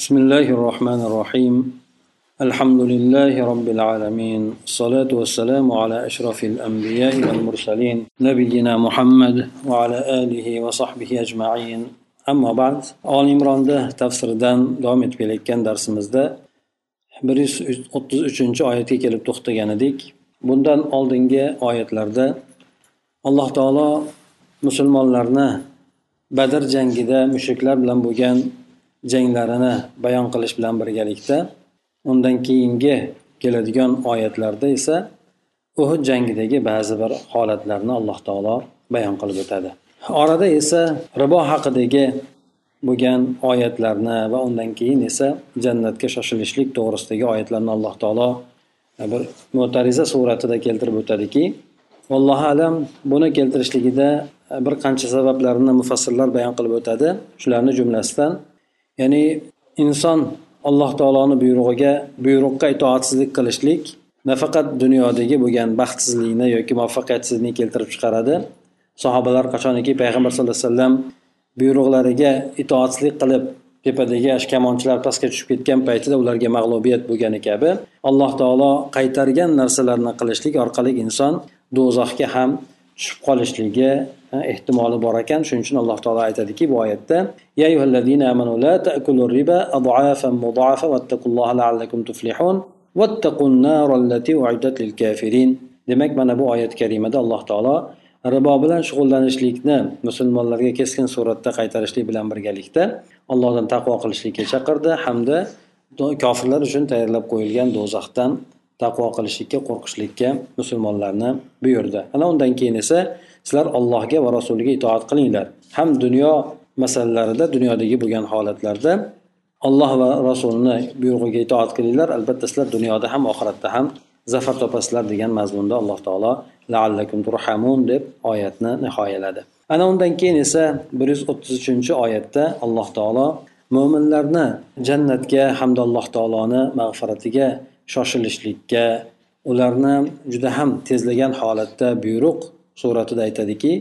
بسم الله الرحمن الرحيم الحمد لله رب العالمين الصلاة والسلام على أشرف الأنبياء والمرسلين نبينا محمد وعلى آله وصحبه أجمعين أما بعد آل عمران تفسير دان دوام etib darsimizda bir yuz o'ttiz uchinchi oyatga kelib to'xtagan edik bundan oldingi oyatlarda alloh taolo musulmonlarni badr jangida mushriklar bilan bo'lgan janglarini bayon qilish bilan birgalikda undan keyingi keladigan oyatlarda esa uhud jangidagi ba'zi bir holatlarni alloh taolo bayon qilib o'tadi. Orada esa ribo haqidagi bo'lgan oyatlarni va undan keyin esa jannatga shoshilishlik to'g'risidagi oyatlarni alloh taolo bir mo'tariza suratida keltirib o'tadiki allohu alam buni keltirishligida bir qancha sabablarni mufassirlar bayon qilib o'tadi. Shularni jumlasidan ya'ni inson alloh taoloni buyrug'iga buyruqqa itoatsizlik qilishlik nafaqat dunyodagi bo'lgan baxtsizlikni yoki muvaffaqiyatsizlikni keltirib chiqaradi. Sahobalar qachoniki payg'ambar sallallohu alayhi vasallam buyruqlariga itoatsizlik qilib tepadagi kamonchilar pastga tushib ketgan paytida ularga mag'lubiyat bo'lgani kabi alloh taolo qaytargan narsalarni qilishlik orqali inson do'zaxga ham tushib qolishligi ehtimoli bor ekan. Shuning uchun alloh taolo aytadiki bu oyatda demak mana bu oyat karimada alloh taolo ribo bilan shug'ullanishlikni musulmonlarga keskin suratda qaytarishlik bilan birgalikda allohdan taqvo qilishlikka chaqirdi hamda kofirlar uchun tayyorlab qo'yilgan do'zaxdan taqvo qilishlikka qo'rqishlikka musulmonlarni buyurdi. Ana undan keyin esa sizlar allohga va rasuliga itoat qilinglar. Ham dunyo masalalarida dunyodagi bo'lgan holatlarda alloh va rasulini buyrug'iga itoat qilinglar. Albatta sizlar dunyoda ham oxiratda ham zafar topasizlar degan mazmunda alloh taolo laallakum turhamun deb oyatni nihoyaladi. Ana undan keyin esa bir yuz o'ttiz uchinchi oyatda alloh taolo mo'minlarni jannatga hamda alloh taoloni mag'firatiga shoshilishlikka ularni juda ham tezlagan holatda buyruq suratida aytadiki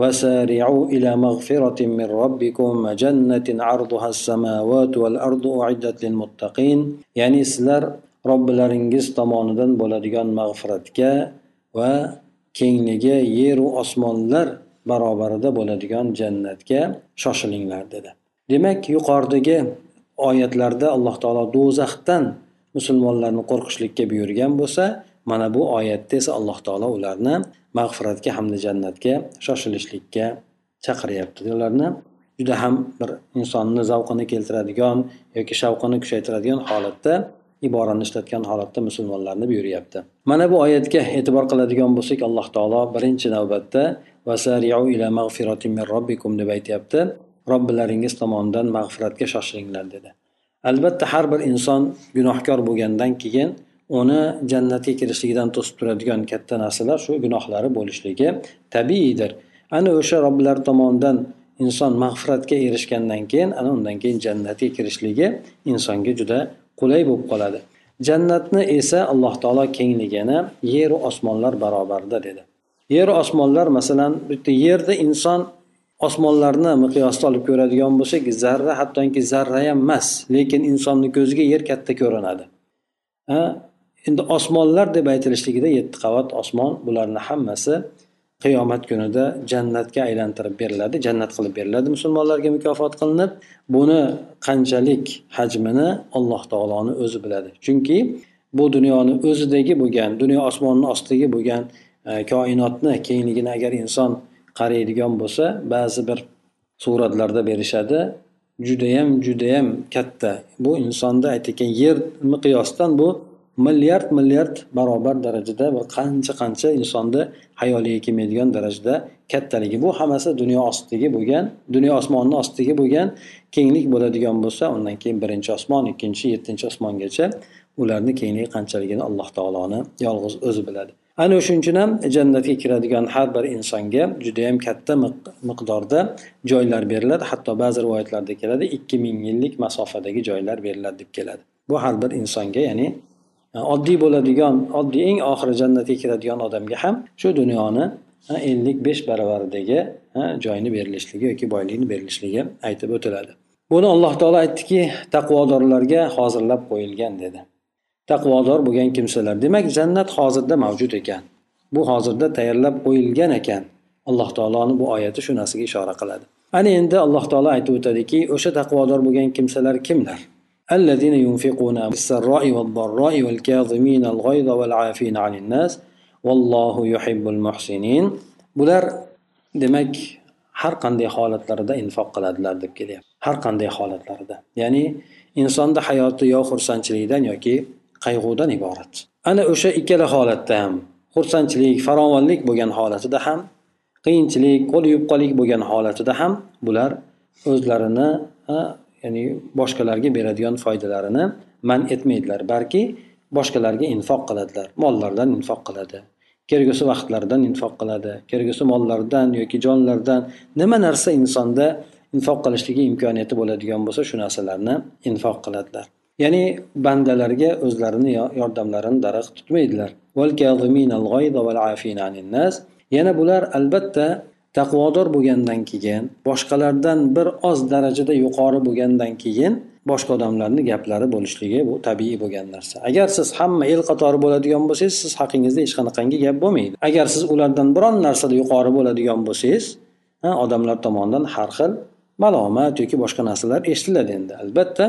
وسارعوا إلى مغفرة من ربكم جنة عرضها السماوات والأرض أعدت للمتقين يعني سلر robbilaringiz tomonidan bo'ladigan mag'firatga va kengligi yeru osmonlar barobarida bo'ladigan jannatga shoshilinglar dedi demak yuqoridagi oyatlarda alloh taolo do'zaxdan musulmonlarni qo'rqishlikka buyurgan bo'lsa mana bu oyatda esa alloh taolo ularni mag'firatga hamda jannatga shoshilishlikka chaqiryapti. Ularni juda ham bir insonni zavqini keltiradigan yoki shavqini kuchaytiradigan holatda iborani ishlatgan holatda musulmonlarni buyuryapti. Mana bu oyatga e'tibor qiladigan bo'lsak alloh taolo birinchi navbatda vasariu ila min robbikum deb aytyapti. Robbilaringiz tomonidan mag'firatga shoshilinglar dedi. Albatta har bir inson gunohkor bo'lgandan keyin uni jannatga kirishligidan to'sib turadigan katta narsalar shu gunohlari bo'lishligi tabiiydir. Ana o'sha robbilar tomonidan inson mag'firatga erishgandan keyin ana undan keyin jannatga kirishligi insonga juda qulay bo'lib qoladi. Jannatni esa alloh taolo kengligini yeru osmonlar barobarida dedi. Yeru osmonlar masalan bitta yerda inson osmonlarni miqyosda olib ko'radigan bo'lsak zarra hattoki zarra ham emas lekin insonni ko'ziga yer katta ko'rinadi. Endi osmonlar deb aytilishligida yetti qavat osmon bularni hammasi qiyomat kunida jannatga aylantirib beriladi jannat qilib beriladi musulmonlarga mukofot qilinib. Buni qanchalik hajmini alloh taoloni o'zi biladi. Chunki bu dunyoni o'zidagi bo'lgan dunyo osmonni ostidagi bo'lgan e, koinotni kengligini agar inson qaraydigan bo'lsa ba'zi bir suratlarda berishadi. Judayam judayam katta. Bu insonni aytayotgan yer miqyosdan bu milliard milliard barobar darajada va qancha qancha insonni hayoliga kelmaydigan darajada kattaligi. Bu hammasi dunyo ostidagi bo'lgan dunyo osmonini ostidagi bo'lgan kenglik bo'ladigan bo'lsa undan keyin birinchi osmon ikkinchi yettinchi osmongacha ularni kengligi qanchaligini alloh taoloni yolg'iz o'zi biladi. Ana o'shuning uchun ham jannatga kiradigan har bir insonga judayam katta miqdorda joylar beriladi. Hatto ba'zi rivoyatlarda keladi ikki ming yillik masofadagi joylar beriladi deb keladi. Bu har bir insonga ya'ni e, oddiy bo'ladigan oddiy eng oxiri jannatga kiradigan odamga ham shu dunyoni e, ellik besh baravaridagi e, joyni berilishligi yoki boylikni berilishligi aytib o'tiladi. Buni alloh taolo aytdiki taqvodorlarga hozirlab qo'yilgan dedi. taqvodor bo'lgan kimsalar demak jannat hozirda mavjud ekan bu hozirda tayyorlab qo'yilgan ekan alloh taoloni bu oyati shu narsaga ishora qiladi ana endi alloh taolo aytib o'tadiki o'sha taqvodor bo'lgan kimsalar kimlar الذين ينفقون بالسراء والضراء والكاظمين الغيظ والعافين عن الناس والله يحب المحسنين bular demak har qanday holatlarida infoq qiladilar deb kelyapti har qanday holatlarida ya'ni insonni hayoti yo xursandchilikdan yoki qayg'udan iborat. Ana o'sha ikkala holatda ham xursandchilik farovonlik bo'lgan holatida ham qiyinchilik qo'l yupqalik bo'lgan holatida ham bular o'zlarini ya'ni boshqalarga beradigan foydalarini man etmaydilar balki boshqalarga infoq qiladilar. Mollaridan infoq qiladi kelgusi vaqtlaridan infoq qiladi kelgusi mollardan yoki jonlardan nima narsa insonda infoq qilishligi imkoniyati bo'ladigan bo'lsa shu narsalarni infoq qiladilar. Ya'ni bandalarga o'zlarini yordamlarini daraxt tutmaydilar. Yana bular albatta taqvodor bo'lgandan keyin boshqalardan bir oz darajada yuqori bo'lgandan keyin boshqa odamlarni gaplari bo'lishligi bu tabiiy bo'lgan narsa. Agar siz hamma el qatori bo'ladigan bo'lsangiz siz haqingizda hech qanaqangi gap bo'lmaydi. Agar siz ulardan biron narsada yuqori bo'ladigan bo'lsangiz odamlar tomonidan har xil malomat yoki boshqa narsalar eshitiladi endi. Albatta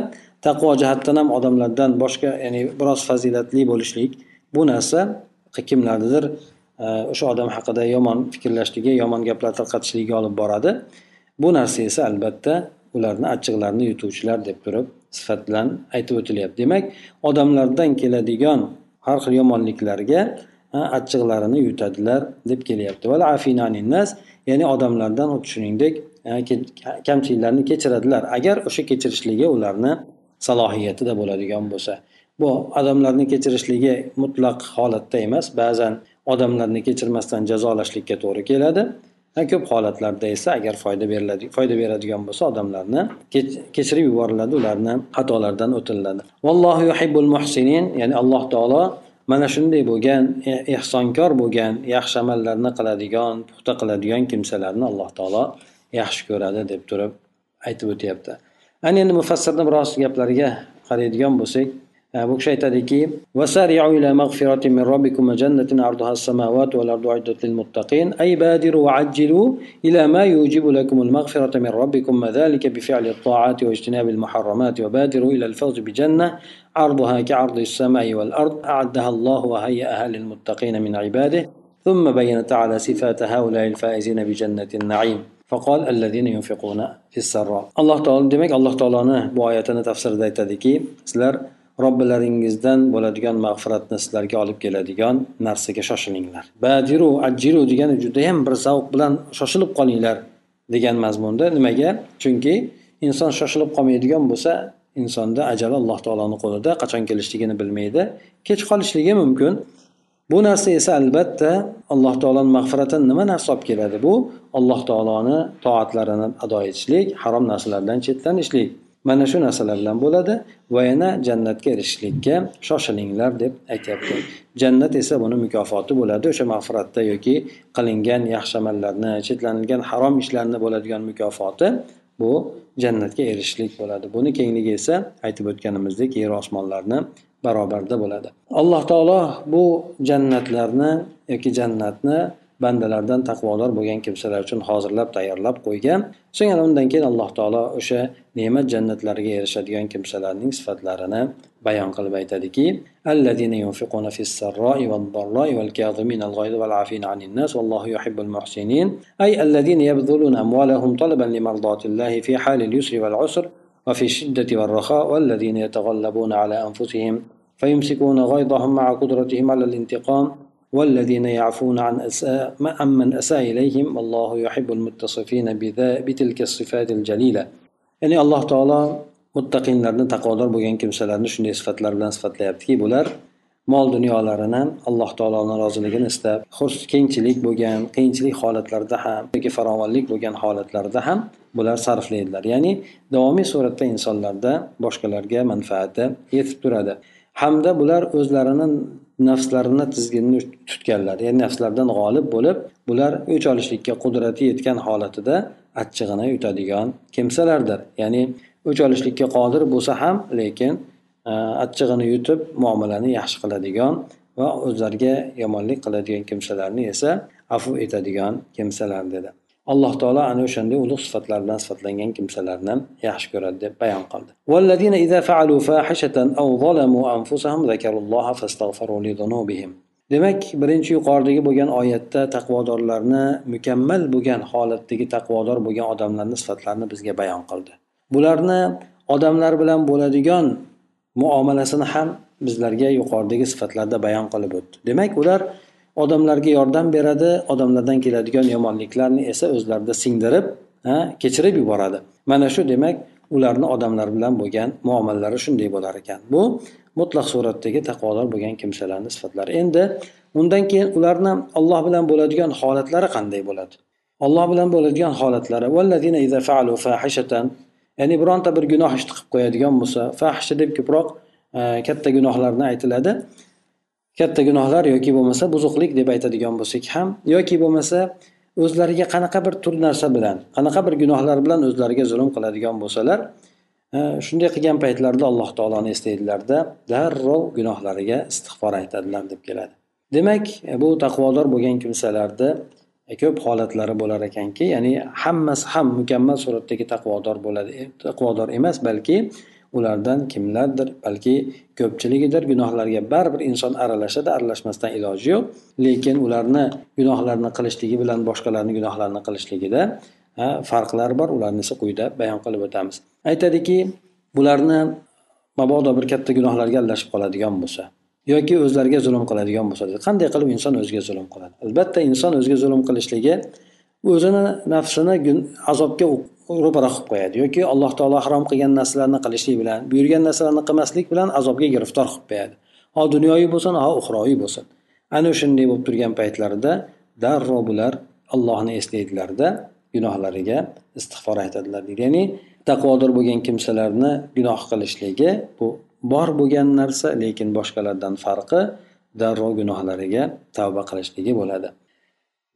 taqvo jihatdan ham odamlardan boshqa ya'ni biroz fazilatli bo'lishlik bu narsa kimlarnidir e, o'sha odam haqida yomon fikrlashligi yomon gaplar tarqatishligiga olib boradi. Bu narsa esa albatta ularni achchiqlarini yutuvchilar deb turib sifat bilan aytib o'tilyapti. Demak odamlardan keladigan har xil yomonliklarga e, achchiqlarini yutadilar deb kelyapti. Ya'ni odamlardan xuddi shuningdek kamchiliklarni kechiradilar. Agar o'sha kechirishligi ularni salohiyatida bo'ladigan bo'lsa bu odamlarni kechirishligi mutlaq holatda emas ba'zan odamlarni kechirmasdan jazolashlikka to'g'ri keladi. Ko'p holatlarda esa agar foyda beriladi foyda beradigan bo'lsa odamlarni kechirib yuboriladi ularni xatolaridan o'tiladi vallohu yuhibbul muhsinin ya'ni alloh taolo mana shunday bo'lgan e-, ehsonkor bo'lgan yaxshi amallarni qiladigan puxta qiladigan kimsalarni alloh taolo yaxshi ko'radi deb turib aytib o'tyapti. Ana endi mufassirni biroz gaplariga qaraydigan bo'lsak bu kishi aytadiki وسارعوا إلى مغفرة من ربكم وجنة عرضها السماوات والأرض أعدت للمتقين أي بادروا وعجلوا إلى ما يوجب لكم المغفرة من ربكم وذلك بفعل الطاعات واجتناب المحرمات وبادروا إلى الفوز بجنة عرضها كعرض السماء والأرض أعدها الله وهيئها للمتقين من عباده ثم بين تعالى صفات هؤلاء الفائزين بجنة النعيم فقال الذين ينفقون في السراء الله تعالى demak alloh taoloni bu oyatini tafsirida aytadiki sizlar robbilaringizdan bo'ladigan mag'firatni sizlarga olib keladigan narsaga shoshilinglar badiru ajjiru degani judayam bir zavq bilan shoshilib qolinglar degan mazmunda nimaga chunki inson shoshilib qolmaydigan bo'lsa insonda ajali alloh taoloni qo'lida qachon kelishligini bilmaydi kech qolishligi mumkin Bu narsa esa albatta alloh taoloni mag'firatini nima narsa olib keladi? Bu alloh taoloni toatlarini ado etishlik harom narsalardan chetlanishlik. Mana shu narsalar bilan bo'ladi va yana jannatga erishishlikka shoshilinglar deb aytyapti. Jannat esa buni mukofoti bo'ladi o'sha mag'firatda yoki qilingan yaxshi amallarni chetlanilgan harom ishlarni bo'ladigan mukofoti bu jannatga erishishlik bo'ladi. Buni kengligi esa aytib o'tganimizdek yer osmonlarni barobarda bo'ladi. Alloh taolo bu jannatlarni yoki jannatni bandalardan taqvodor bo'lgan kimsalar uchun hozirlab tayyorlab qo'ygan. So'ngra undan keyin alloh taolo o'sha ne'mat jannatlariga erishadigan kimsalarning sifatlarini bayon qilib aytadiki allazina fis al nas yuhibbul muhsinin. Ay allazina amwalahum talaban fi halil yusri wal usr. وفي الشدة والرخاء والذين يتغلبون على أنفسهم فيمسكون غيظهم مع قدرتهم على الانتقام والذين يعفون عن أساء عمن أساء إليهم والله يحب المتصفين بتلك الصفات الجليلة ya'ni alloh taolo muttaqinlarni taqvodor bo'lgan kimsalarni shunday sifatlar bilan sifatlayaptiki bular mol dunyolarini alloh taoloni roziligini istab kengchilik bo'lgan qiyinchilik holatlarida ham yoki farovonlik bo'lgan holatlarda ham bular sarflaydilar. Ya'ni davomiy suratda insonlarda boshqalarga manfaati yetib turadi. Hamda bular o'zlarini nafslarini tizginini tutganlar. Ya'ni nafslardan g'olib bo'lib bular o'ch olishlikka qudrati yetgan holatida achchig'ini yutadigan kimsalardir. Ya'ni o'ch olishlikka qodir bo'lsa ham lekin e, achchig'ini yutib muomalani yaxshi qiladigan va o'zlariga yomonlik qiladigan kimsalarni esa afv etadigan kimsalar dedi. Alloh taolo ana o'shanday ulug' sifatlar bilan sifatlangan kimsalarni yaxshi ko'radi deb bayon qildi. Demak birinchi yuqoridagi bo'lgan oyatda taqvodorlarni mukammal bo'lgan holatdagi taqvodor bo'lgan odamlarni sifatlarini bizga bayon qildi. Bularni odamlar bilan bo'ladigan muomalasini ham bizlarga yuqoridagi sifatlarda bayon qilib o'tdi. Demak ular odamlarga yordam beradi odamlardan keladigan yomonliklarni esa o'zlarida singdirib kechirib yuboradi. Mana shu demak ularni odamlar bilan bo'lgan muomalalari shunday bo'lar ekan. Bu mutlaq suratdagi taqvodor bo'lgan kimsalarni sifatlari. Endi undan keyin ularni olloh bilan bo'ladigan holatlari qanday bo'ladi? Olloh bilan bo'ladigan holatlari. Ya'ni bironta bir gunoh ishni qilib qo'yadigan bo'lsa fahsha deb ko'proq e, katta gunohlarni aytiladi. Katta gunohlar yoki bo'lmasa buzuqlik deb aytadigan bo'lsak ham yoki bo'lmasa o'zlariga qanaqa bir tur narsa bilan qanaqa bir gunohlar bilan o'zlariga zulm qiladigan bo'lsalar e, shunday qilgan paytlarida alloh taoloni eslaydilarda darrov gunohlariga istig'for aytadilar deb keladi. Demak e, bu taqvodor bo'lgan kimsalarni e, ko'p holatlari bo'lar ekanki ya'ni hammasi ham mukammal suratdagi taqvodor bo'ladi taqvodor emas balki ulardan kimlardir balki ko'pchiligidir gunohlarga baribir inson aralashadi aralashmasdan iloji yo'q. Lekin ularni gunohlarni qilishligi bilan boshqalarni gunohlarini qilishligida farqlar bor. Ularni esa quyida bayon qilib o'tamiz. Aytadiki bularni mabodo bir katta gunohlarga aralashib qoladigan bo'lsa yoki o'zlariga zulm qiladigan bo'lsa qanday qilib inson o'ziga zulm qiladi? Albatta inson o'ziga zulm qilishligi o'zini nafsini azobga ro'para qilib qo'yadi yoki alloh taolo harom qilgan narsalarni qilishlik bilan buyurgan narsalarni qilmaslik bilan azobga giriftor qilib qo'yadi. Ho dunyoviy bo'lsin ho uxroviy bo'lsin. Ana o'shanday bo'lib turgan paytlarida darrov bular allohni eslaydilarda gunohlariga istig'for aytadilar deydi. Ya'ni taqvodor bo'lgan kimsalarni gunoh qilishligi bu bor bo'lgan narsa lekin boshqalardan farqi darrov gunohlariga tavba qilishligi bo'ladi.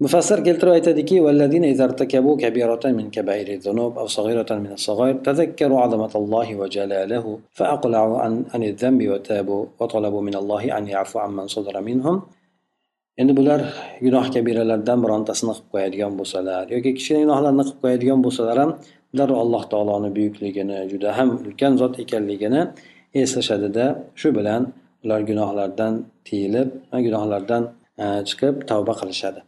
mufassir keltirib aytadiki endi bular gunoh kabiralardan birontasini qilib qo'yadigan bo'lsalar yoki kichkina gunohlarni qilib qo'yadigan bo'lsalar ham darrov alloh taoloni buyukligini juda ham ulkan zot ekanligini eslashadida shu bilan ular gunohlardan tiyilib gunohlardan e, chiqib tavba qilishadi.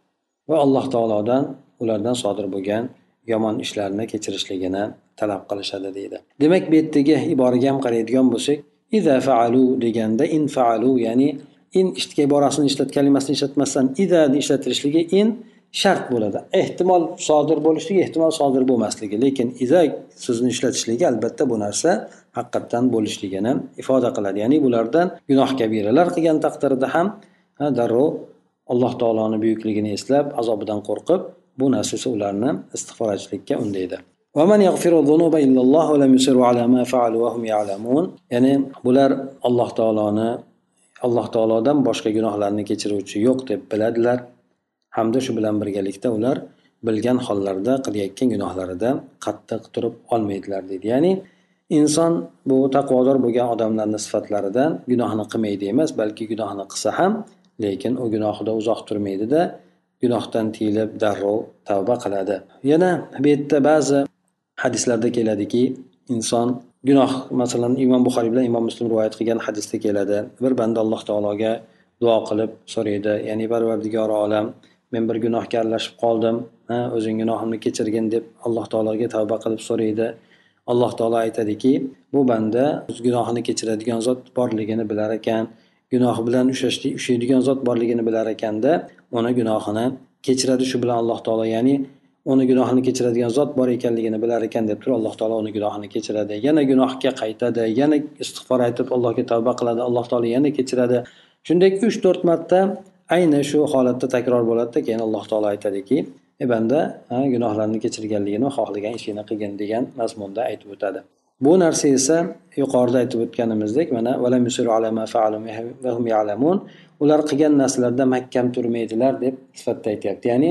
Va alloh taolodan ulardan sodir bo'lgan yomon ishlarni kechirishligini talab qilishadi deydi. Demak bu yerdagi iboraga ham qaraydigan bo'lsak iza faalu deganda in faalu ya'ni in iborasini ishlat kalimasini ishlatmasdan idani ishlatilishligi in shart bo'ladi. Ehtimol sodir bo'lishligi ehtimol sodir bo'lmasligi. Lekin iza so'zini ishlatishligi albatta bu narsa haqiqatdan bo'lishligini ifoda qiladi. Ya'ni bulardan gunoh kabiralar qilgan taqdirda ham darrov alloh taoloni buyukligini eslab azobidan qo'rqib bu narsa esa ularni istig'for aytishlikka undaydi ya'ni bular alloh taoloni alloh taolodan boshqa gunohlarni kechiruvchi yo'q deb biladilar. Hamda shu bilan birgalikda ular bilgan hollarda qilayotgan gunohlarida qattiq turib olmaydilar deydi. Ya'ni inson bu taqvodor bo'lgan odamlarni sifatlaridan gunohni qilmaydi emas balki gunohni qilsa ham lekin u gunohida uzoq turmaydida gunohdan tiyilib darrov tavba qiladi. Yana bu yerda ba'zi hadislarda keladiki inson gunoh masalan imom buxoriy bilan imom muslim rivoyat qilgan hadisda keladi. Bir banda alloh taologa duo qilib so'raydi ya'ni parvardigori olam men bir gunohga aralashib qoldim o'zing gunohimni kechirgin deb alloh taologa tavba qilib so'raydi. Alloh taolo aytadiki bu banda o'z gunohini kechiradigan zot borligini bilar ekan. Gunohi bilan ushlaydigan zot borligini bilar ekanda uni gunohini kechiradi shu bilan alloh taolo ya'ni uni gunohini kechiradigan zot bor ekanligini bilar ekan deb turib alloh taolo uni gunohini kechiradi. Yana gunohga qaytadi yana istig'for aytib allohga tavba qiladi alloh taolo yana kechiradi. Shunday uch to'rt marta ayni shu holatda takror bo'ladida keyin alloh taolo aytadiki e banda gunohlarni kechirganligini xohlagan ishingni qilgin degan mazmunda aytib o'tadi. Bu narsa esa yuqorida aytib o'tganimizdek mana ular qilgan narsalarda mahkam turmaydilar deb sifatda aytyapti. Ya'ni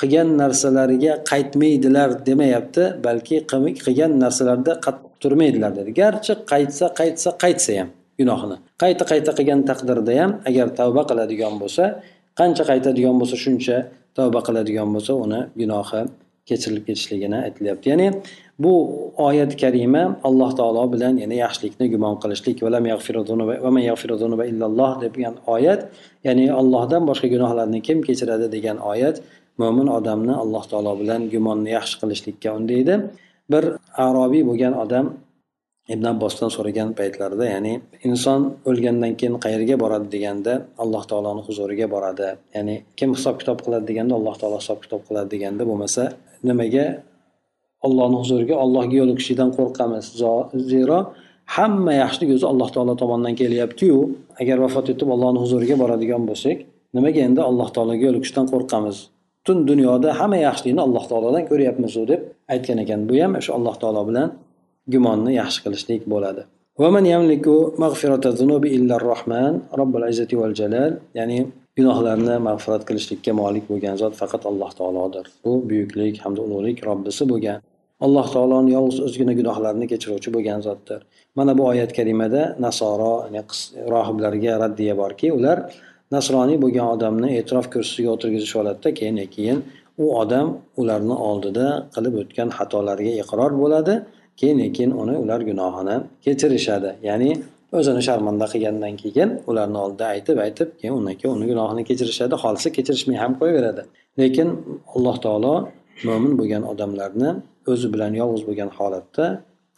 qilgan narsalariga qaytmaydilar demayapti balki qilgan narsalarda qattiq turmaydilar dedi. Garchi qaytsa qaytsa qaytsa ham gunohini. Qayta qayta qilgan taqdirda ham agar tavba qiladigan bo'lsa qancha qaytadigan bo'lsa shuncha tavba qiladigan bo'lsa uni gunohi kechirilib ketishligini aytilyapti. Ya'ni bu oyat karima alloh taolo bilan yana yaxshilikni gumon qilishlik illalloh degan oyat ya'ni ollohdan boshqa gunohlarni kim kechiradi degan oyat mo'min odamni alloh taolo bilan gumonni yaxshi qilishlikka undaydi. Bir arobiy bo'lgan odam ibn abbosdan so'ragan paytlarida ya'ni inson o'lgandan keyin qayerga boradi deganda alloh taoloni huzuriga boradi. Ya'ni kim hisob kitob qiladi deganda alloh taolo hisob kitob qiladi deganda bo'lmasa nimaga? Ollohni huzuriga allohga yo'liqishlikdan qo'rqamiz. Zero hamma yaxshilik o'zi alloh taolo tomonidan kelyaptiyu. Agar vafot etib allohni huzuriga boradigan bo'lsak nimaga endi alloh taologa yo'liqishdan qo'rqamiz? Butun dunyoda hamma yaxshilikni alloh taolodan ko'ryapmizu deb aytgan ekan. Bu ham o'sha alloh taolo bilan gumonni yaxshi qilishlik bo'ladi. Ya'ni gunohlarni mag'firat qilishlikka molik bo'lgan zot faqat alloh taolodir. Bu buyuklik hamda ulug'lik robbisi bo'lgan. Alloh taoloni yolg'iz o'zgina gunohlarni kechiruvchi bo'lgan zotdir. Mana bu oyat karimada nasoro ya'ni rohiblarga raddiya borki ular nasroniy bo'lgan odamni e'tirof kursisiga o'tirgizishib oladida keyin keyin u odam ularni oldida qilib o'tgan xatolariga iqror bo'ladi. Keyin keyin uni ular gunohini kechirishadi. Ya'ni o'zini sharmanda qilgandan keyin ularni oldida aytib aytib keyin undan keyin uni gunohini kechirishadi. Xohlasa kechirishmay ham qo'yaveradi lekin alloh taolo mo'min bo'lgan odamlarni o'zi bilan yolg'iz bo'lgan holatda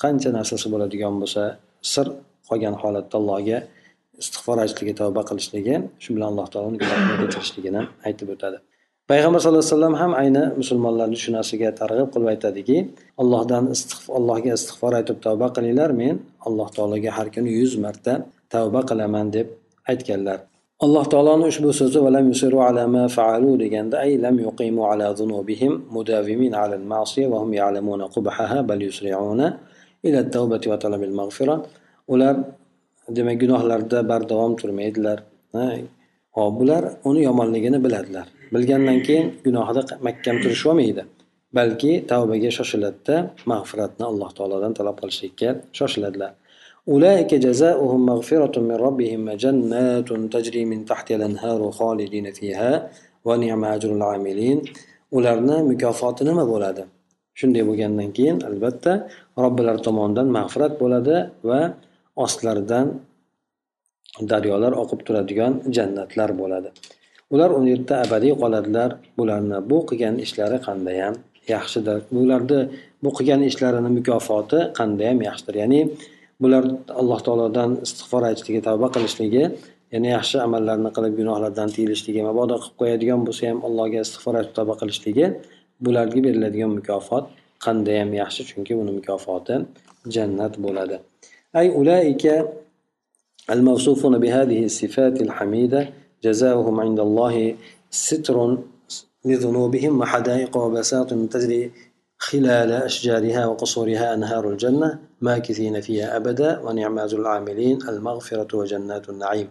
qancha narsasi bo'ladigan bo'lsa sir qolgan holatda allohga istig'for aytishligi tavba qilishligi shu bilan alloh taoloni gunohini kechirishligini aytib o'tadi. Payg'ambar sallallohu alayhi vasallam ham ayni musulmonlarni shu narsaga targ'ib qilib aytadiki allohdan allohga istig'for aytib tavba qilinglar men alloh taologa har kuni yuz marta tavba qilaman deb aytganlar. Alloh taoloni ushbu so'zi deganda ay lam yuqimu ala zunubihim mudavimin ala al-ma'siya va hum ya'lamuna qubhaha bal yusri'una ila at-tawbati wa talabil maghfira. Ular demak gunohlarda bardavom turmaydilar ha bular uni yomonligini biladilar. bilgandan keyin gunohida mahkam turishib olmaydi balki tavbaga shoshiladida mag'firatni alloh taolodan talab qilishlikka shoshiladilar أولئك جزاؤهم مغفرة من ربهم وجنات تجري من تحت الأنهار خالدين فيها ونعم أجر العاملين ularni mukofoti nima bo'ladi shunday bo'lgandan keyin albatta robbilar tomonidan mag'firat bo'ladi va ostlaridan daryolar oqib turadigan jannatlar bo'ladi ular u yerda abadiy qoladilar bularni bu qilgan ishlari qandayyam yaxshidir bularni bu qilgan ishlarini mukofoti qandayyam yaxshidir ya'ni bular alloh taolodan istig'for aytishligi tavba qilishligi ya'ni yaxshi amallarni qilib gunohlardan tiyilishligi mabodo qilib qo'yadigan bo'lsa ham allohga istig'for aytib tavba qilishligi bularga beriladigan mukofot qandayyam yaxshi chunki uni mukofoti jannat bo'ladi ay ulaika الموصوفون بهذه الصفات الحميدة جزاؤهم عند الله ستر لذنوبهم وحدائق وبساط تجري خلال أشجارها وقصورها أنهار الجنة ماكثين فيها أبدا ونعم أجر العاملين المغفرة وجنات النعيم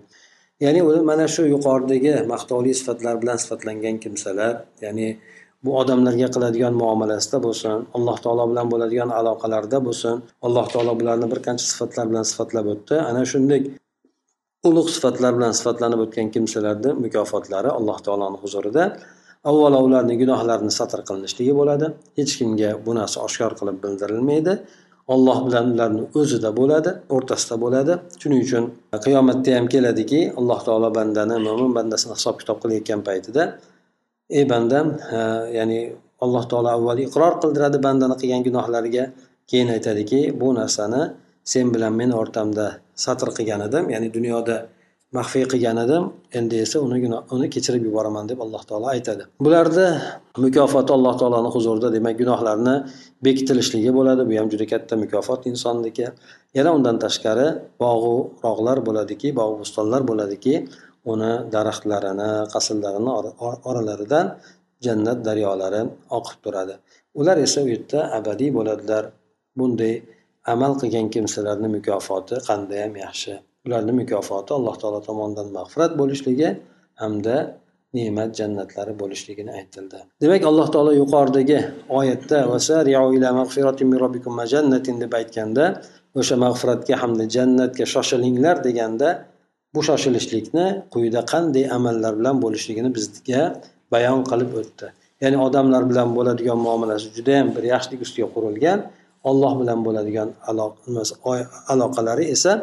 ya'ni mana shu yuqoridagi maqtovli sifatlar bilan sifatlangan kimsalar ya'ni bu odamlarga qiladigan muomalasida bo'lsin alloh taolo bilan bo'ladigan aloqalarida bo'lsin alloh taolo bularni bir qancha sifatlar bilan sifatlab o'tdi ana shunday ulug' sifatlar bilan sifatlanib o'tgan kimsalarni mukofotlari alloh taoloni huzurida avvalo ularni gunohlarini satr qilinishligi bo'ladi. Hech kimga bu narsa oshkor qilib bildirilmaydi. Olloh bilan ularni o'zida bo'ladi o'rtasida bo'ladi. Shuning uchun qiyomatda ham keladiki alloh taolo bandani mo'min bandasini hisob kitob qilayotgan paytida ey bandam ya'ni alloh taolo avval iqror qildiradi bandani qilgan gunohlariga keyin aytadiki bu narsani sen bilan men o'rtamda satr qilgan edim ya'ni dunyoda maxfiy qilgan edim endi esa uni uni kechirib yuboraman deb alloh taolo aytadi. Bularni mukofoti alloh taoloni huzurida demak gunohlarni bekitilishligi bo'ladi. Bu ham juda katta mukofot insonniki yana undan tashqari bog'u rog'lar bo'ladiki bog' bo'stonlar bo'ladiki uni daraxtlarini qasrlarini oralaridan jannat daryolari oqib turadi. Ular esa u yerda abadiy bo'ladilar. Bunday amal qilgan kimsalarni mukofoti qandayyam yaxshi? Ularni mukofoti alloh taolo tomonidan mag'firat bo'lishligi hamda ne'mat jannatlari bo'lishligini aytildi. Demak alloh taolo yuqoridagi oyatda deb aytganda o'sha mag'firatga hamda jannatga shoshilinglar deganda bu shoshilishlikni quyida qanday amallar bilan bo'lishligini bizga bayon qilib o'tdi. Ya'ni odamlar bilan bo'ladigan muomalasi judayam bir yaxshilik ustiga qurilgan olloh bilan bo'ladigan aloqalari esa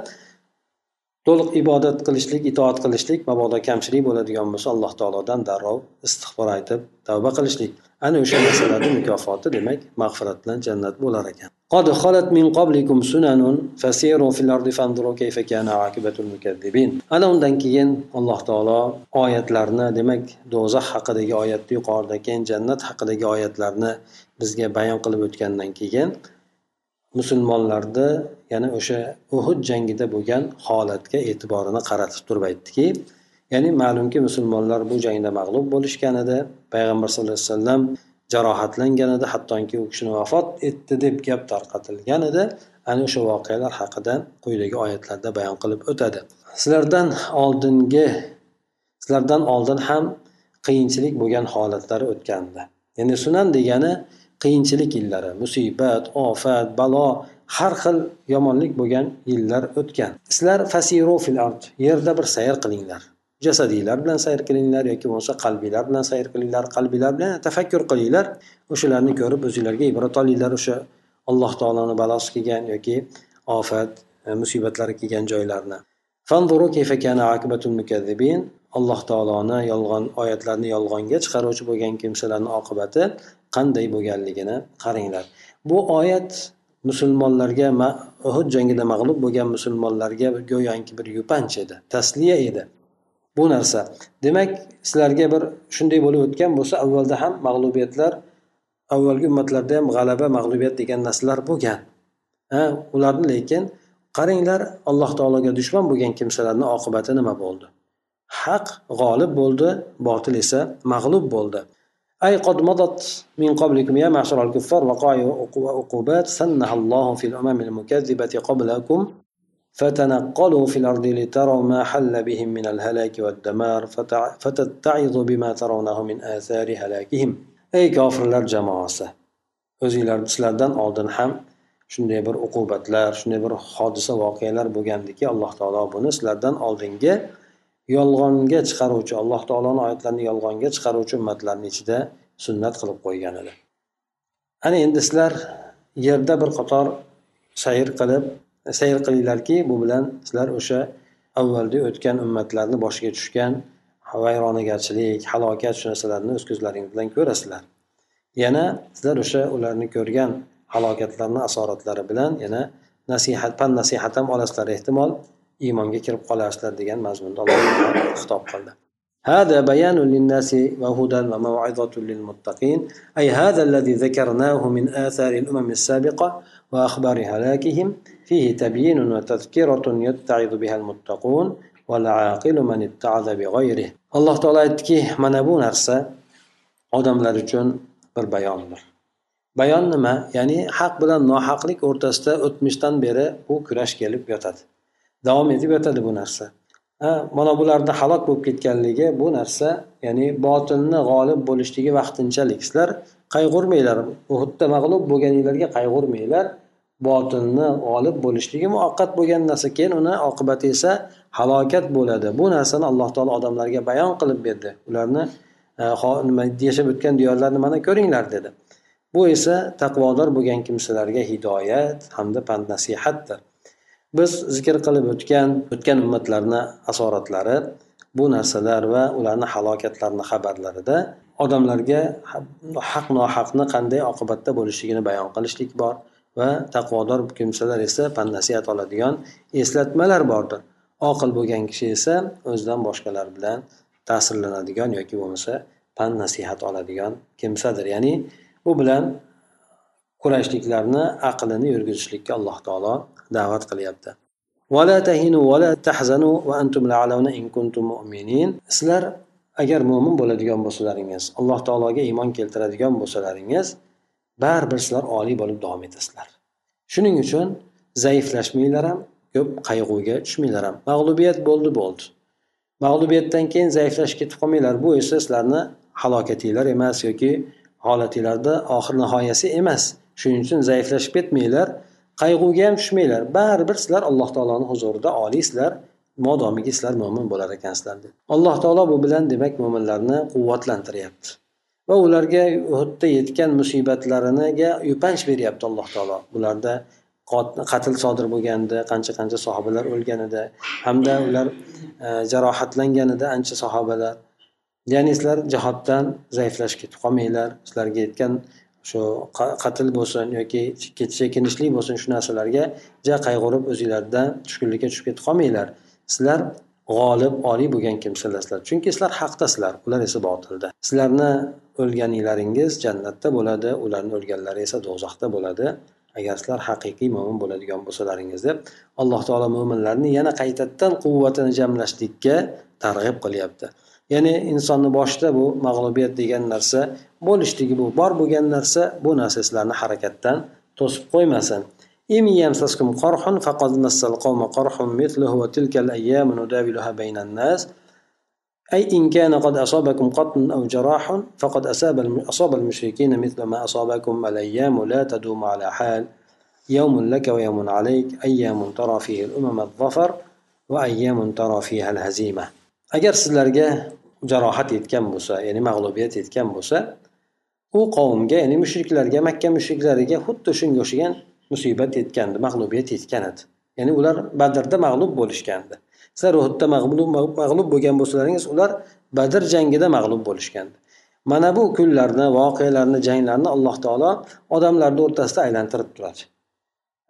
to'liq ibodat qilishlik itoat qilishlik mabodo kamchilik bo'ladigan bo'lsa alloh taolodan darrov istig'for aytib tavba qilishlik. Ana o'sha narsalarni mukofoti demak mag'firat bilan jannat bo'lar ekan. قد خلت من قبلكم سنن فسيروا في الأرض فانظروا كيف كان عاقبة المكذبين أنا undan keyin alloh taolo oyatlarni demak do'zax haqidagi oyatni yuqoridagi jannat haqidagi oyatlarni bizga bayon qilib o'tgandan keyin musulmonlarni yana o'sha uhud jangida bo'lgan holatga e'tiborini qaratib turib aytdiki ya'ni ma'lumki musulmonlar bu jangda mag'lub bo'lishgan edi payg'ambar sallallohu alayhi vasallam jarohatlangan edi hattoki u kishini vafot etdi deb gap tarqatilgan edi ana o'sha voqealar haqida quyidagi oyatlarda bayon qilib o'tadi. Sizlardan oldingi sizlardan oldin ham qiyinchilik bo'lgan holatlari o'tgandi. Ya'ni sunan degani qiyinchilik yillari musibat ofat balo har xil yomonlik bo'lgan yillar o'tgan. Sizlar fasiru fil ard yerda bir sayr qilinglar. Jasadiylar bilan sayr qilinglar yoki bo'lmasa qalbiylar bilan sayr qilinglar qalbiylar bilan tafakkur qilinglar. O'shalarni ko'rib o'zinglarga ibrat olinglar o'sha alloh taoloni balosi kelgan yoki ofat e, musibatlari kelgan joylarni. Alloh taoloni yolg'on oyatlarni yolg'onga chiqaruvchi bo'lgan kimsalarni oqibati qanday bo'lganligini qaranglar. Bu oyat musulmonlarga uhud jangida mag'lub bo'lgan musulmonlarga go'yoki bir yupanch edi tasliya edi. Bu narsa. Demak sizlarga bir shunday bo'lib o'tgan bo'lsa avvalda ham mag'lubiyatlar avvalgi ummatlarda ham g'alaba mag'lubiyat degan narsalar bo'lgan. Ha ularni lekin qaranglar alloh taologa dushman bo'lgan kimsalarni oqibati nima bo'ldi? Haq g'olib bo'ldi botil esa mag'lub bo'ldi. أي قد مضت من قبلكم يا معشر الكفار وقائع وعقوبات سنها الله في الأمم المكذبة قبلكم فتنقلوا في الأرض لتروا ما حل بهم من الهلاك والدمار فتتعظوا بما ترونه من آثار هلاكهم ey kofirlar jamoasi o'zinglar sizlardan oldin ham shunday bir uqubatlar shunday bir hodisa voqealar bo'lgandiki alloh taolo buni sizlardan oldingi yolg'onga chiqaruvchi alloh taoloni oyatlarini yolg'onga chiqaruvchi ummatlarni ichida sunnat qilib qo'ygan edi. Ana endi sizlar yerda bir qator sayr qilib sayr qilinglarki bu bilan sizlar o'sha avvalda o'tgan ummatlarni boshiga tushgan vayronagarchilik halokat shu narsalarni o'z ko'zlaringiz bilan ko'rasizlar. Yana sizlar o'sha ularni ko'rgan halokatlarni asoratlari bilan yana nasihat pan nasihat ham olasizlar ehtimol iymonga kirib qolasizlar degan mazmunda alloh taolo xitob qildi هذا بيان للناس وهدى وموعظة للمتقين أي هذا الذي ذكرناه من آثار الأمم السابقة وأخبار هلاكهم فيه تبيين وتذكرة يتعظ بها المتقون والعاقل من اتعظ بغيره alloh taolo aytdiki mana bu narsa odamlar uchun bir bayondir bayon nima ya'ni haq bilan nohaqlik o'rtasida o'tmishdan beri bu kurash kelib yotadi Davom etib yotadi bu narsa. Mana bularni halok bo'lib ketganligi bu narsa ya'ni botilni g'olib bo'lishligi vaqtinchalik. Sizlar qayg'urmanglar uhudda mag'lub bo'lganinglarga qayg'urmanglar. Botilni g'olib bo'lishligi muvaqqat bo'lgan narsa. Keyin uni oqibati esa halokat bo'ladi. Bu narsani alloh taolo odamlarga bayon qilib berdi. Ularni e, yashab o'tgan diyorlarni mana ko'ringlar dedi. Bu esa taqvodor bo'lgan kimsalarga hidoyat hamda pand nasihatdir biz zikr qilib o'tgan o'tgan ummatlarni asoratlari bu narsalar va ularni halokatlarini xabarlarida odamlarga haq nohaqni qanday oqibatda bo'lishligini bayon qilishlik bor va taqvodor kimsalar esa pand nasihat oladigan eslatmalar bordir. Oqil bo'lgan kishi esa o'zidan boshqalar bilan ta'sirlanadigan yoki bo'lmasa pand nasihat oladigan kimsadir. Ya'ni bu bilan kurashliklarni aqlini yurgizishlikka alloh taolo da'vat qilyapti. Sizlar agar mo'min bo'ladigan bo'lsalaringiz alloh taologa iymon keltiradigan bo'lsalaringiz baribir sizlar oliy bo'lib davom etasizlar. Shuning uchun zaiflashmanglar ham ko'p qayg'uga tushmanglar ham. Mag'lubiyat bo'ldi bo'ldi. Mag'lubiyatdan keyin zaiflashib ketib qolmanglar. Bu esa sizlarni halokatinglar emas yoki holatinglarda oxir nihoyasi emas. Shuning uchun zaiflashib ketmanglar qayg'uga ham tushmanglar. Baribir sizlar alloh taoloni huzurida oliysizlar modomiki sizlar mo'min bo'lar ekansizlar deb. Alloh taolo bu bilan demak mo'minlarni quvvatlantiryapti. Va ularga uhudda yetgan musibatlariga yupanch beryapti alloh taolo. Bularda qatl sodir bo'lganda qancha qancha sahobalar o'lganida hamda ular e, jarohatlanganida ancha sahobalar. Ya'ni sizlar jihoddan zaiflashib ketib qolmanglar. Sizlarga yetgan shu qatl bo'lsin yoki chekinishlik bo'lsin shu narsalarga ja qayg'urib o'zinglardan tushkunlikka tushib ketib qolmanglar. Sizlar g'olib oliy bo'lgan kimsalarsizlar chunki sizlar haqdasizlar. Ular esa botilda. Sizlarni o'lganinglaringiz jannatda bo'ladi ularni o'lganlari esa do'zaxda bo'ladi. Agar sizlar haqiqiy mo'min bo'ladigan bo'lsalaringiz deb alloh taolo mo'minlarni yana qaytadan quvvatini jamlashlikka targ'ib qilyapti. ya'ni insonni boshida bu mag'lubiyat degan narsa bo'lishligi bu bor bo'lgan narsa bu narsa sizlarni harakatdan to'sib qo'ymasin إن يمسسكم قرح فقد مس القوم قرح مثله وتلك الأيام نداولها بين الناس أي إن كان قد أصابكم قتل أو جراح فقد أصاب أصاب المشركين مثل ما أصابكم الأيام لا تدوم على حال يوم لك ويوم عليك أيام ترى فيه الأمم الظفر وأيام ترى فيها الهزيمة agar sizlarga jarohat yetgan bo'lsa ya'ni mag'lubiyat yetgan bo'lsa u qavmga ya'ni mushriklarga makka mushriklariga xuddi shunga o'xshagan musibat yetgandi mag'lubiyat yetgan edi. Ya'ni ular badrda mag'lub bo'lishgandi. Sizlar uhudda mag'lub bo'lgan bo'lsalaringiz ular badr jangida mag'lub bo'lishgandi. Mana bu kunlarni voqealarni janglarni alloh taolo odamlarni o'rtasida aylantirib turadi.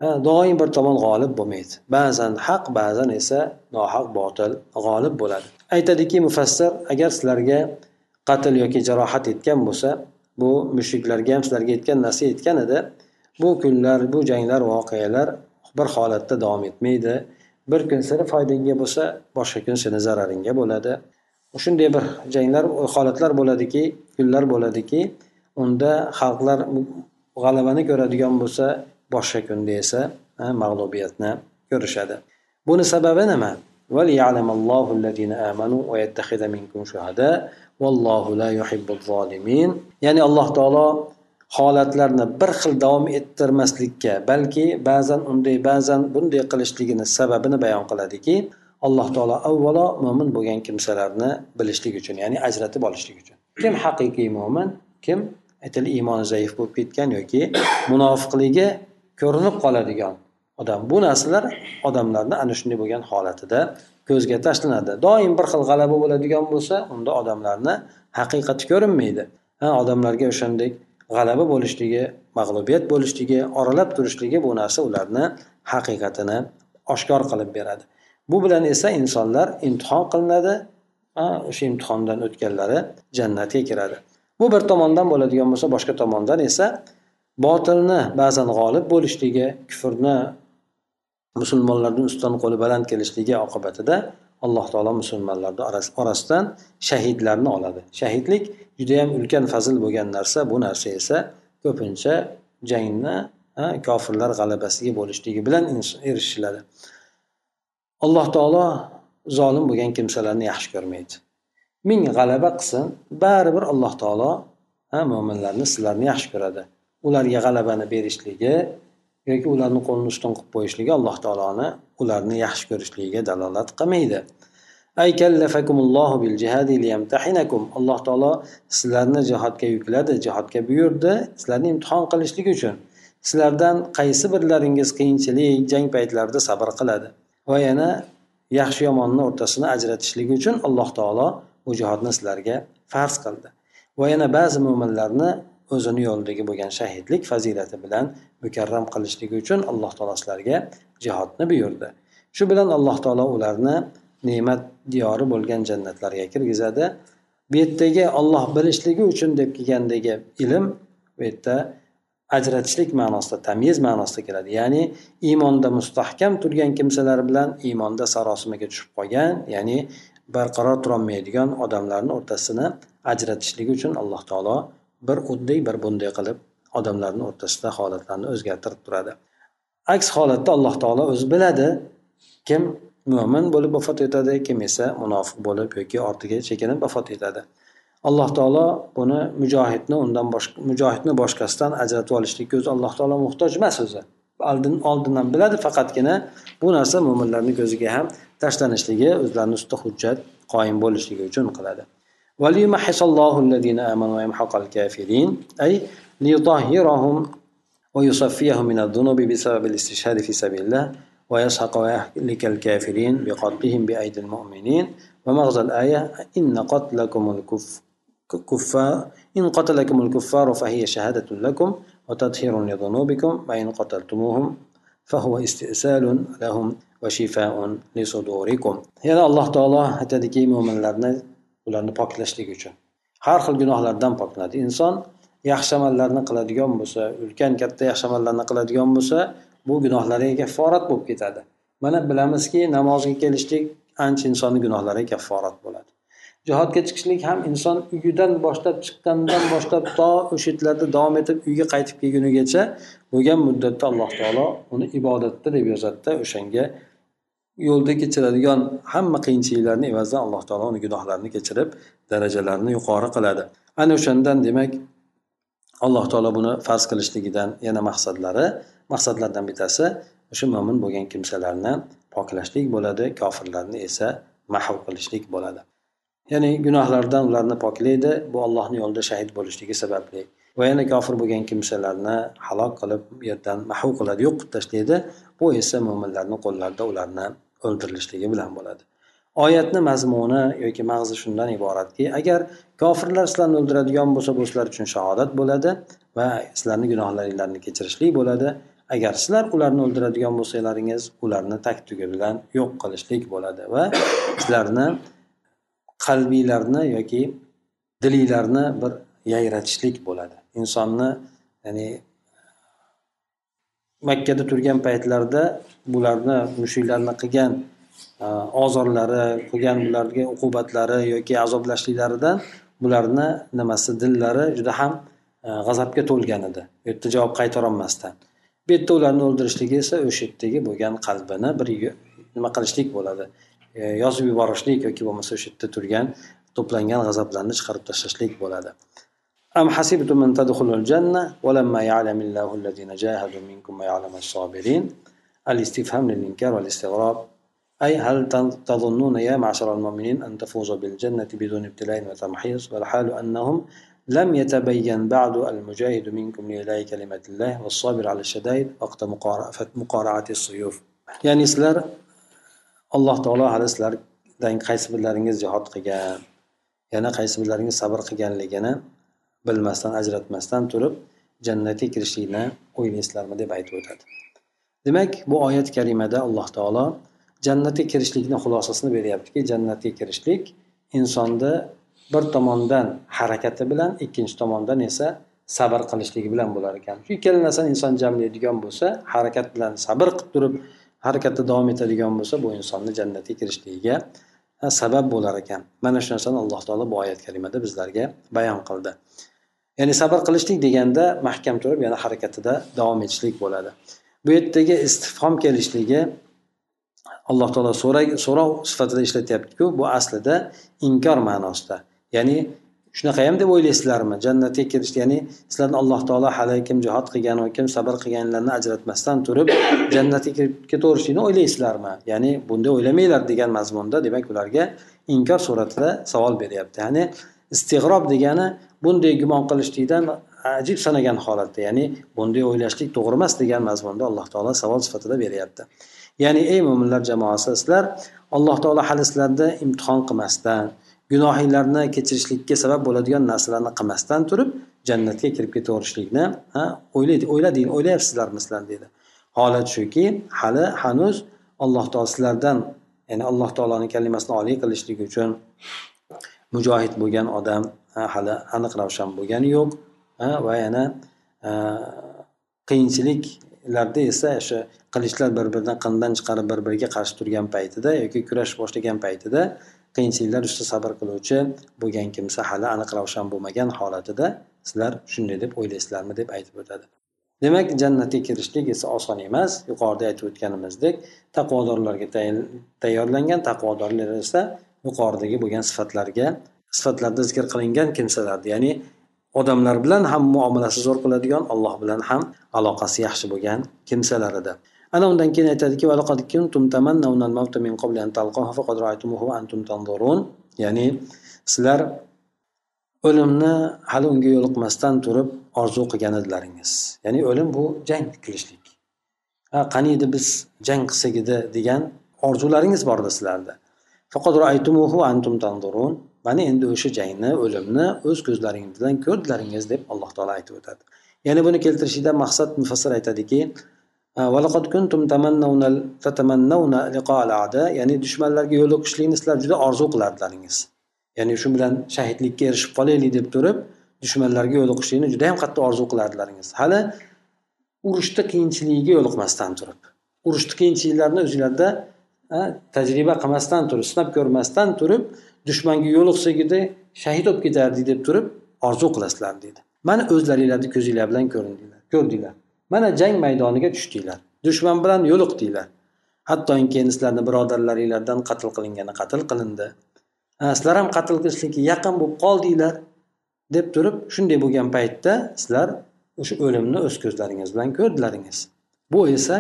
Doim bir tomon g'olib bo'lmaydi. Ba'zan haq ba'zan esa nohaq botil g'olib bo'ladi. Aytadiki mufassir agar sizlarga qatl yoki jarohat yetgan bo'lsa bu mushriklarga ham sizlarga yetgan narsa yetgan edi. Bu kunlar bu janglar voqealar bir holatda davom etmaydi. Bir kun seni foydangga bo'lsa boshqa kun seni zararingga bo'ladi. Shunday bir janglar holatlar bo'ladiki kunlar bo'ladiki unda xalqlar g'alabani ko'radigan bo'lsa boshqa kunda esa mag'lubiyatni ko'rishadi buni sababi nima وليعلم الله الذين آمنوا ويتخذ منكم شهداء والله لا يحب الظالمين ya'ni alloh taolo holatlarni bir xil davom ettirmaslikka balki ba'zan unday ba'zan bunday qilishligini sababini bayon qiladiki alloh taolo avvalo mo'min bo'lgan kimsalarni bilishlik uchun ya'ni ajratib olishlik uchun kim haqiqiy mo'min kim aytaylik iymoni zaif bo'lib ketgan yoki munofiqligi ko'rinib qoladigan odam. Bu narsalar odamlarni ana shunday bo'lgan holatida ko'zga tashlanadi. Doim bir xil g'alaba bo'ladigan bo'lsa unda odamlarni haqiqati ko'rinmaydi. Ha odamlarga o'shandek g'alaba bo'lishligi mag'lubiyat bo'lishligi oralab turishligi bu narsa ularni haqiqatini oshkor qilib beradi. Bu bilan esa insonlar imtihon qilinadi o'sha imtihondan o'tganlari jannatga kiradi. Bu bir tomondan bo'ladigan bo'lsa boshqa tomondan esa botilni ba'zan g'olib bo'lishligi kufrni musulmonlarni ustidan qo'li baland kelishligi oqibatida alloh taolo musulmonlarni orasidan shahidlarni oladi. Shahidlik judayam ulkan fazil bo'lgan narsa. Bu narsa esa ko'pincha jangni kofirlar g'alabasiga bo'lishligi bilan erishiladi. Alloh taolo zolim bo'lgan kimsalarni yaxshi ko'rmaydi. Ming g'alaba qilsin baribir alloh taolo mo'minlarni sizlarni yaxshi ko'radi. Ularga g'alabani berishligi yoki ularni qo'lini ustun qilib qo'yishligi alloh taoloni ularni yaxshi ko'rishligiga dalolat qilmaydi. Alloh taolo sizlarni jihodga yukladi jihodga buyurdi sizlarni imtihon qilishlik uchun. Sizlardan qaysi birlaringiz qiyinchilik jang paytlarida sabr qiladi va yana yaxshi yomonni o'rtasini ajratishlik uchun alloh taolo bu jihodni sizlarga farz qildi. Va yana ba'zi mo'minlarni o'zini yo'lidagi bo'lgan shahidlik fazilati bilan mukarram qilishligi uchun alloh taolo sizlarga jihodni buyurdi. Shu bilan alloh taolo ularni ne'mat diyori bo'lgan jannatlarga kirgizadi. Bu yerdagi olloh bilishligi uchun deb kelgandagi ilm bu yerda ajratishlik ma'nosida tamyiz ma'nosida keladi. Ya'ni iymonda mustahkam turgan kimsalar bilan iymonda sarosimaga tushib qolgan ya'ni barqaror turolmaydigan odamlarni o'rtasini ajratishlik uchun alloh taolo bir uddiy bir bunday qilib odamlarni o'rtasida holatlarni o'zgartirib turadi. Aks holatda alloh taolo o'zi biladi kim mo'min bo'lib vafot etadi kim esa munofiq bo'lib yoki ortiga chekinib vafot etadi. Alloh taolo buni mujohidni undan boshqa mujohidni boshqasidan ajratib olishlikka o'zi alloh taolo muhtoj emas o'zi. Oldin oldindan biladi faqatgina bu narsa mo'minlarni ko'ziga ham tashlanishligi o'zlarini ustida hujjat qoyim bo'lishligi uchun qiladi. أي ليطهرهم ويصفيهم من الذنوب بسبب الاستشهاد في سبيل الله ويسحق ويهلك الكافرين بقتلهم بأيدي المؤمنين. ومغزى الآية إن قتلكم الكفار إن قتلكم الكفار فهي شهادة لكم وتطهير لذنوبكم وإن قتلتموهم فهو استئسال لهم وشفاء لصدوركم. هذا الله تعالى aytadiki mo'minlarni ularni poklashlik uchun. Har xil gunohlardan poklanadi inson yaxshi amallarni qiladigan bo'lsa ulkan katta yaxshi amallarni qiladigan bo'lsa bu gunohlariga kafforat bo'lib ketadi. Mana bilamizki namozga kelishlik ancha insonni gunohlariga kafforat bo'ladi. Jihodga chiqishlik ham inson uyidan boshlab chiqqanidan boshlab to o'sha yerlarda davom etib uyga qaytib kelgunigacha bo'lgan muddatda alloh taolo uni ibodatda deb yozadida o'shanga yo'lda kechiradigan hamma qiyinchiliklarni evazidan alloh taolo uni gunohlarini kechirib darajalarini yuqori qiladi. Ana o'shandan demak alloh taolo buni farz qilishligidan yana maqsadlari maqsadlardan bittasi o'sha mo'min bo'lgan kimsalarni poklashlik bo'ladi kofirlarni esa mahv qilishlik bo'ladi. Ya'ni gunohlardan ularni poklaydi bu allohni yo'lida shahid bo'lishligi sababli. Va yana kofir bo'lgan kimsalarni halok qilib u yerdan mahv qiladi yo'q qilib tashlaydi bu esa mo'minlarni qo'llarida ularni o'ldirilishligi bilan bo'ladi. Oyatni mazmuni yoki mag'zi shundan iboratki agar kofirlar sizlarni o'ldiradigan bo'lsa bu sizlar uchun shahodat bo'ladi va sizlarni gunohlaringlarni kechirishlik bo'ladi. Agar sizlar ularni o'ldiradigan bo'lsalaringiz ularni tak tugi bilan yo'q qilishlik bo'ladi va sizlarni qalbiylarni yoki dilinglarni bir yayratishlik bo'ladi. Insonni ya'ni makkada turgan paytlarida bularni mushuklarni qilgan e, ozorlari qilgan bularga uqubatlari yoki azoblashliklaridan bularni nimasi dillari juda ham e, g'azabga to'lgan edi. U yerda javob qaytarolmasdan. Bu yerda ularni o'ldirishligi esa o'sha yerdagi bo'lgan qalbini bir nima qilishlik bo'ladi? E, yozib yuborishlik yoki bo'lmasa o'sha yerda turgan to'plangan g'azablarni chiqarib tashlashlik bo'ladi. أم حسبتم أن تدخلوا الجنة ولما يعلم الله الذين جاهدوا منكم ويعلم الصابرين؟ الاستفهام للإنكار والاستغراب. أي هل تظنون يا معشر المؤمنين أن تفوزوا بالجنة بدون ابتلاء وتمحيص؟ والحال أنهم لم يتبين بعد المجاهد منكم لإله كلمة الله والصابر على الشدائد وقت مقارعة السيوف. يعني سلر الله تعالى هل سلر qaysi birlaringiz jihod qilgan yana qaysi birlaringiz sabr qilganligini bilmasdan ajratmasdan turib jannatga kirishlikni o'ylaysizlarmi deb aytib o'tadi. Demak bu oyat karimada alloh taolo jannatga kirishlikni xulosasini beryaptiki jannatga kirishlik insonni bir tomondan harakati bilan ikkinchi tomondan esa sabr qilishligi bilan bo'lar ekan. Shu ikkala narsani inson jamlaydigan bo'lsa harakat bilan sabr qilib turib harakatda davom etadigan bo'lsa bu insonni jannatga kirishligiga sabab bo'lar ekan. Mana shu narsani alloh taolo bu oyat karimada bizlarga bayon qildi. Ya'ni sabr qilishlik deganda mahkam turib yana harakatida davom etishlik bo'ladi. Bu yerdagi istifhom kelishligi alloh taolo so'rov sifatida ishlatyaptiku bu aslida inkor ma'nosida. Ya'ni shunaqa ham deb o'ylaysizlarmi? Jannatga kirish ya'ni sizlarni alloh taolo hali kim jihod qilgan va kim sabr qilganlarni ajratmasdan turib jannatga kirib ketaverishlikni o'ylaysizlarmi? Ya'ni bunday o'ylamanglar degan mazmunda demak ularga inkor suratida savol beryapti. Ya'ni istig'rob degani bunday gumon qilishlikdan ajib sanagan holatda ya'ni bunday o'ylashlik to'g'ri emas degan mazmunda alloh taolo savol sifatida beryapti. Ya'ni ey mo'minlar jamoasi sizlar alloh taolo hali sizlarni imtihon qilmasdan gunohinglarni kechirishlikka sabab bo'ladigan narsalarni qilmasdan turib jannatga kirib ketaverishlikni o'ylaydi o'ylading o'ylayapsizlarmi sizlar deydi holat shuki hali hanuz alloh taolo sizlardan ya'ni alloh taoloni kalimasini oliy qilishlik uchun mujohid bo'lgan odam hali aniq ravshan bo'lgani yo'q. Va yana qiyinchiliklarda esa o'sha qilichlar bir biridan qindan chiqarib bir biriga qarshi turgan paytida yoki kurash boshlagan paytida qiyinchiliklar ustida sabr qiluvchi bo'lgan kimsa hali aniq ravshan bo'lmagan holatida sizlar shunday deb o'ylaysizlarmi deb aytib o'tadi. Demak jannatga kirishlik esa oson emas. Yuqorida aytib o'tganimizdek taqvodorlarga tayyorlangan taqvodorlar esa yuqoridagi bo'lgan sifatlarga sifatlarda zikr qilingan kimsalarni ya'ni odamlar bilan ham muomalasi zo'r qiladigan alloh bilan ham aloqasi yaxshi bo'lgan kimsalar edi. Ana undan keyin aytadiki ya'ni sizlar o'limni hali unga yo'liqmasdan turib orzu qilgan edilaringiz. Ya'ni o'lim bu jang qilishlik. Qani edi biz jang qilsak edi degan orzularingiz bor edi sizlarda mana endi o'sha jangni o'limni o'z ko'zlaring bilan ko'rdilaringiz deb alloh taolo aytib o'tadi. Ya'ni buni keltirishida maqsad mufassir aytadiki ya'ni dushmanlarga yo'liqishlikni sizlar juda orzu qilardilaringiz ya'ni shu bilan shahidlikka erishib qolaylik deb turib dushmanlarga yo'liqishlikni juda yam qattiq orzu qilardilaringiz hali urushni qiyinchiligiga yo'liqmasdan turib urushni qiyinchiliklarini o'zinglarda tajriba qilmasdan turib sinab ko'rmasdan turib dushmanga yo'liqsak edi shahid bo'lib ketardik deb turib orzu qilasizlar deydi mana o'zlaringlarni ko'zinglar bilan ko'rdinglar ko'rdinglar mana jang maydoniga tushdinglar dushman bilan yo'liqdinglar hattoki endi sizlarni birodarlaringlardan qatl qilingani qatl qilindi. Sizlar ham qatl qilishlikka yaqin bo'lib qoldinglar deb turib shunday bo'lgan paytda sizlar o'sha o'limni o'z ko'zlaringiz bilan ko'rdilaringiz. Bu esa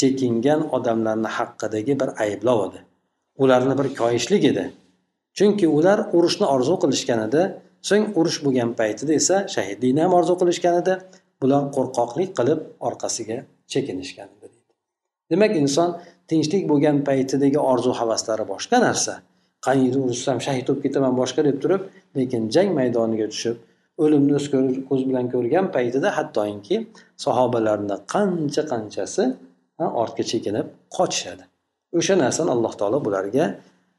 chekingan odamlarni haqidagi bir ayblov edi. Ularni bir koyishlik edi. Chunki ular urushni orzu qilishgan edi so'ng urush bo'lgan paytida esa shahidlikni ham orzu qilishgan edi bular qo'rqoqlik qilib orqasiga chekinishgan edi demak inson tinchlik bo'lgan paytidagi orzu havaslari boshqa narsa. Qaniydi urushsam shahid bo'lib ketaman boshqa deb turib lekin jang maydoniga tushib o'limni o'z ko'z bilan ko'rgan paytida hattoki sahobalarni qancha qanchasi ortga chekinib qochishadi. O'sha narsani alloh taolo bularga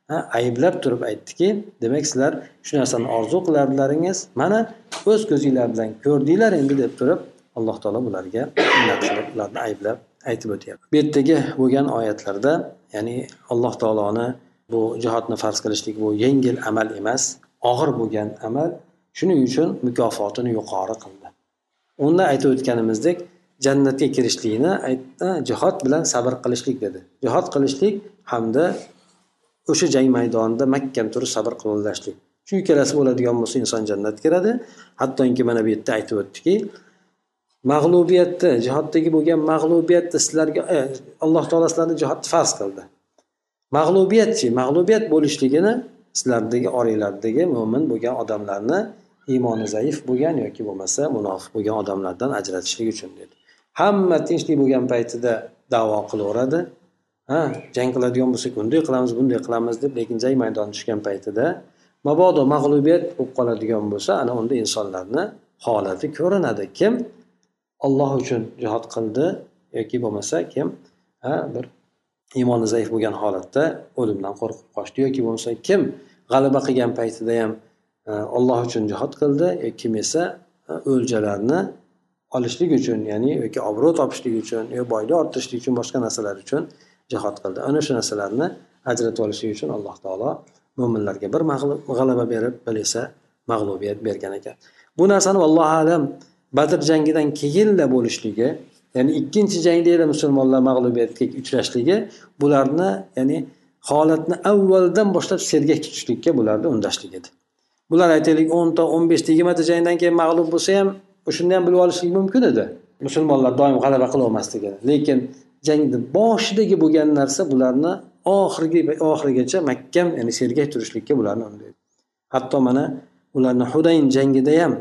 ayblab turib aytdiki demak sizlar shu narsani orzu qilardilaringiz mana o'z ko'zinglar bilan ko'rdinglar endi deb turib alloh taolo bularga ularni ayblab aytib o'tyapti. Bu yerdagi bo'lgan oyatlarda ya'ni alloh taoloni bu jihodni farz qilishlik bu yengil amal emas og'ir bo'lgan amal shuning uchun mukofotini yuqori qildi. Unda aytib o'tganimizdek jannatga kirishlikni jihod bilan sabr qilishlik dedi. Jihod qilishlik hamda o'sha jang maydonida mahkam turib sabr qilolashlik shu ikkalasi bo'ladigan bo'lsa inson jannatga kiradi. Hattoki mana bu yerda aytib o'tdiki mag'lubiyatni jihoddagi bo'lgan mag'lubiyatni sizlarga e, alloh taolo sizlarni jihodni farz qildi. Mag'lubiyatchi mag'lubiyat bo'lishligini sizlardagi oranglardagi mo'min bo'lgan odamlarni iymoni zaif bo'lgan yoki bo'lmasa munofiq bo'lgan odamlardan ajratishlik uchun dedi. Hamma tinchlik bo'lgan paytida davo qilaveradi. Ha jang qiladigan bo'lsak bunday qilamiz bunday qilamiz deb lekin jang maydoniga tushgan paytida mabodo mag'lubiyat bo'lib qoladigan bo'lsa ana unda insonlarni holati ko'rinadi. Kim olloh uchun jihod qildi yoki bo'lmasa kim ha bir iymoni zaif bo'lgan holatda o'limdan qo'rqib qochdi yoki bo'lmasa kim g'alaba qilgan paytida ham e, olloh uchun jihod qildi e, kim esa e, o'ljalarni olishlik uchun ya'ni yoki obro' topishlik uchun yo boylik orttirishlik uchun boshqa narsalar uchun jihod qildi. Ana shu narsalarni ajratib olishlik uchun alloh taolo mo'minlarga bir g'alaba berib bir esa mag'lubiyat bergan ekan. Bu narsani allohu alam badr jangidan keyinla bo'lishligi ya'ni ikkinchi jangda musulmonlar mag'lubiyatga uchrashligi bularni ya'ni holatni avvaldan boshlab sergak tutishlikka bularni undashlik edi. Bular aytaylik o'nta o'n beshta yigirmata jangdan keyin mag'lub bo'lsa ham o'shanda ham bilib olishlik mumkin edi. Musulmonlar doim g'alaba qilolmasligini lekin jangni boshidagi bo'lgan narsa bularni oxirgi oxirigacha mahkam ya'ni sergak turishlikka bularni undaydi hatto mana ularni hudayn jangida ham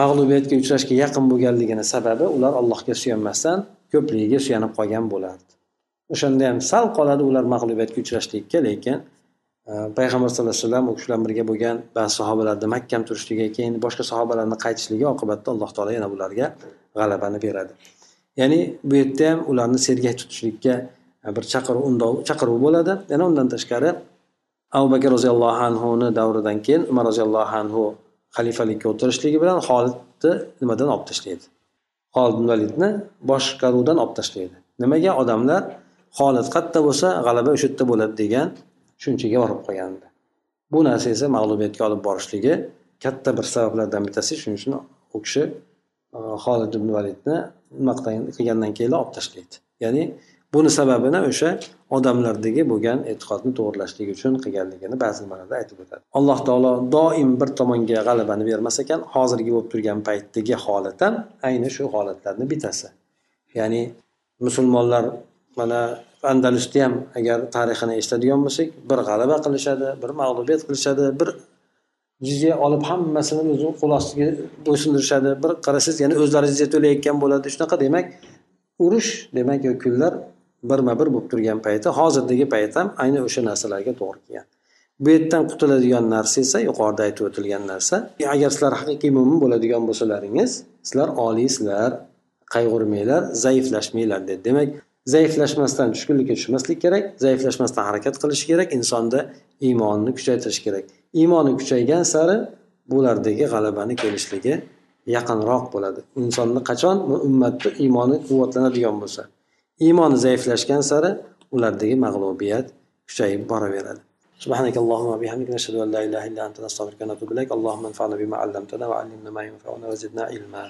mag'lubiyatga uchrashga yaqin bo'lganligini sababi ular allohga suyanmasdan ko'pligiga suyanib qolgan bo'lardi. O'shanda ham sal qoladi ular mag'lubiyatga uchrashlikka lekin e, payg'ambar sallallohu alayhi vasallam u kishi bilan birga bo'lgan ba'zi sahobalarni mahkam turishligi keyin boshqa sahobalarni qaytishligi oqibatda alloh taolo yana bularga g'alabani beradi. Ya'ni bu yerda ham ularni sergak tutishlikka e, bir chaqiruv undov chaqiruv bo'ladi. Yana undan tashqari abu bakr roziyallohu anhuni davridan keyin umar roziyallohu anhu xalifalikka o'tirishligi bilan xolidni nimadan olib tashlaydi? Xolid validni boshqaruvdan olib tashlaydi. Nimaga? Odamlar xolid qayerda bo'lsa g'alaba o'sha yerda bo'ladi degan tushunchaga borib qolgandi bu narsa esa mag'lubiyatga olib borishligi katta bir sabablardan bittasi. Shuning uchun u kishi e, xolid ibn validni nima qilgandan keyin olib tashlaydi. Ya'ni buni sababini o'sha odamlardagi bo'lgan e'tiqodni to'g'irlashlik uchun qilganligini ba'zi nimalarda aytib o'tadi. Alloh taolo doim bir tomonga g'alabani bermas ekan hozirgi bo'lib turgan paytdagi holat ham ayni shu holatlarni bittasi ya'ni musulmonlar mana andalusni ham agar tarixini eshitadigan bo'lsak bir g'alaba qilishadi bir mag'lubiyat qilishadi bir jizya olib hammasini o'zini qo'l ostiga bo'ysundirishadi. Bir qarasangiz yana o'zlari jizya to'layotgan bo'ladi. Shunaqa demak urush demak kunlar birma bir bo'lib turgan payti hozirdagi payt ham ayni o'sha narsalarga to'g'ri kelgan. Bu yerdan qutuladigan narsa esa yuqorida aytib o'tilgan narsa agar sizlar haqiqiy mo'min bo'ladigan bo'lsalaringiz sizlar oliysizlar qayg'urmanglar zaiflashmanglar dedi. Demak zaiflashmasdan tushkunlikka tushmaslik kerak zaiflashmasdan harakat qilish kerak insonda iymonni kuchaytirish kerak. iymoni kuchaygan sari bulardagi g'alabani kelishligi yaqinroq bo'ladi insonni qachon ummatni iymoni quvvatlanadigan bo'lsa iymoni zaiflashgan sari ulardagi mag'lubiyat kuchayib boraveradi سبحانك اللهم وبحمدك نشهد ان لا اله الا انت نستغفرك ونتوب اليك اللهم انفعنا بما علمتنا وعلمنا ما ينفعنا وزدنا علما